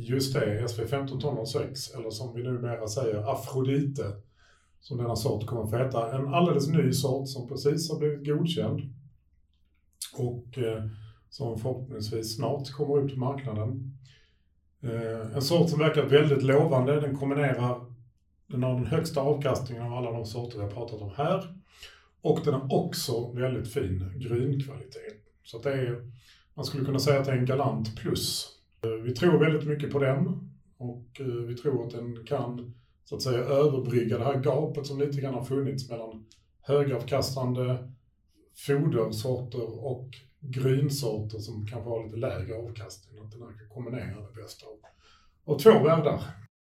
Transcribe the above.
Just det, SV15 6, eller som vi numera säger, Afrodite, som denna sort kommer att få heta. En alldeles ny sort som precis har blivit godkänd och eh, som förhoppningsvis snart kommer ut på marknaden. Eh, en sort som verkar väldigt lovande. Den kombinerar, den har den högsta avkastningen av alla de sorter vi har pratat om här. Och den har också väldigt fin grynkvalitet. Så att det är, man skulle kunna säga att det är en galant plus. Eh, vi tror väldigt mycket på den och eh, vi tror att den kan så att säga överbrygga det här gapet som lite grann har funnits mellan högavkastande fodersorter och grynsorter som kanske har lite lägre avkastning. Att den här kan kombinera det bästa av, av två världar.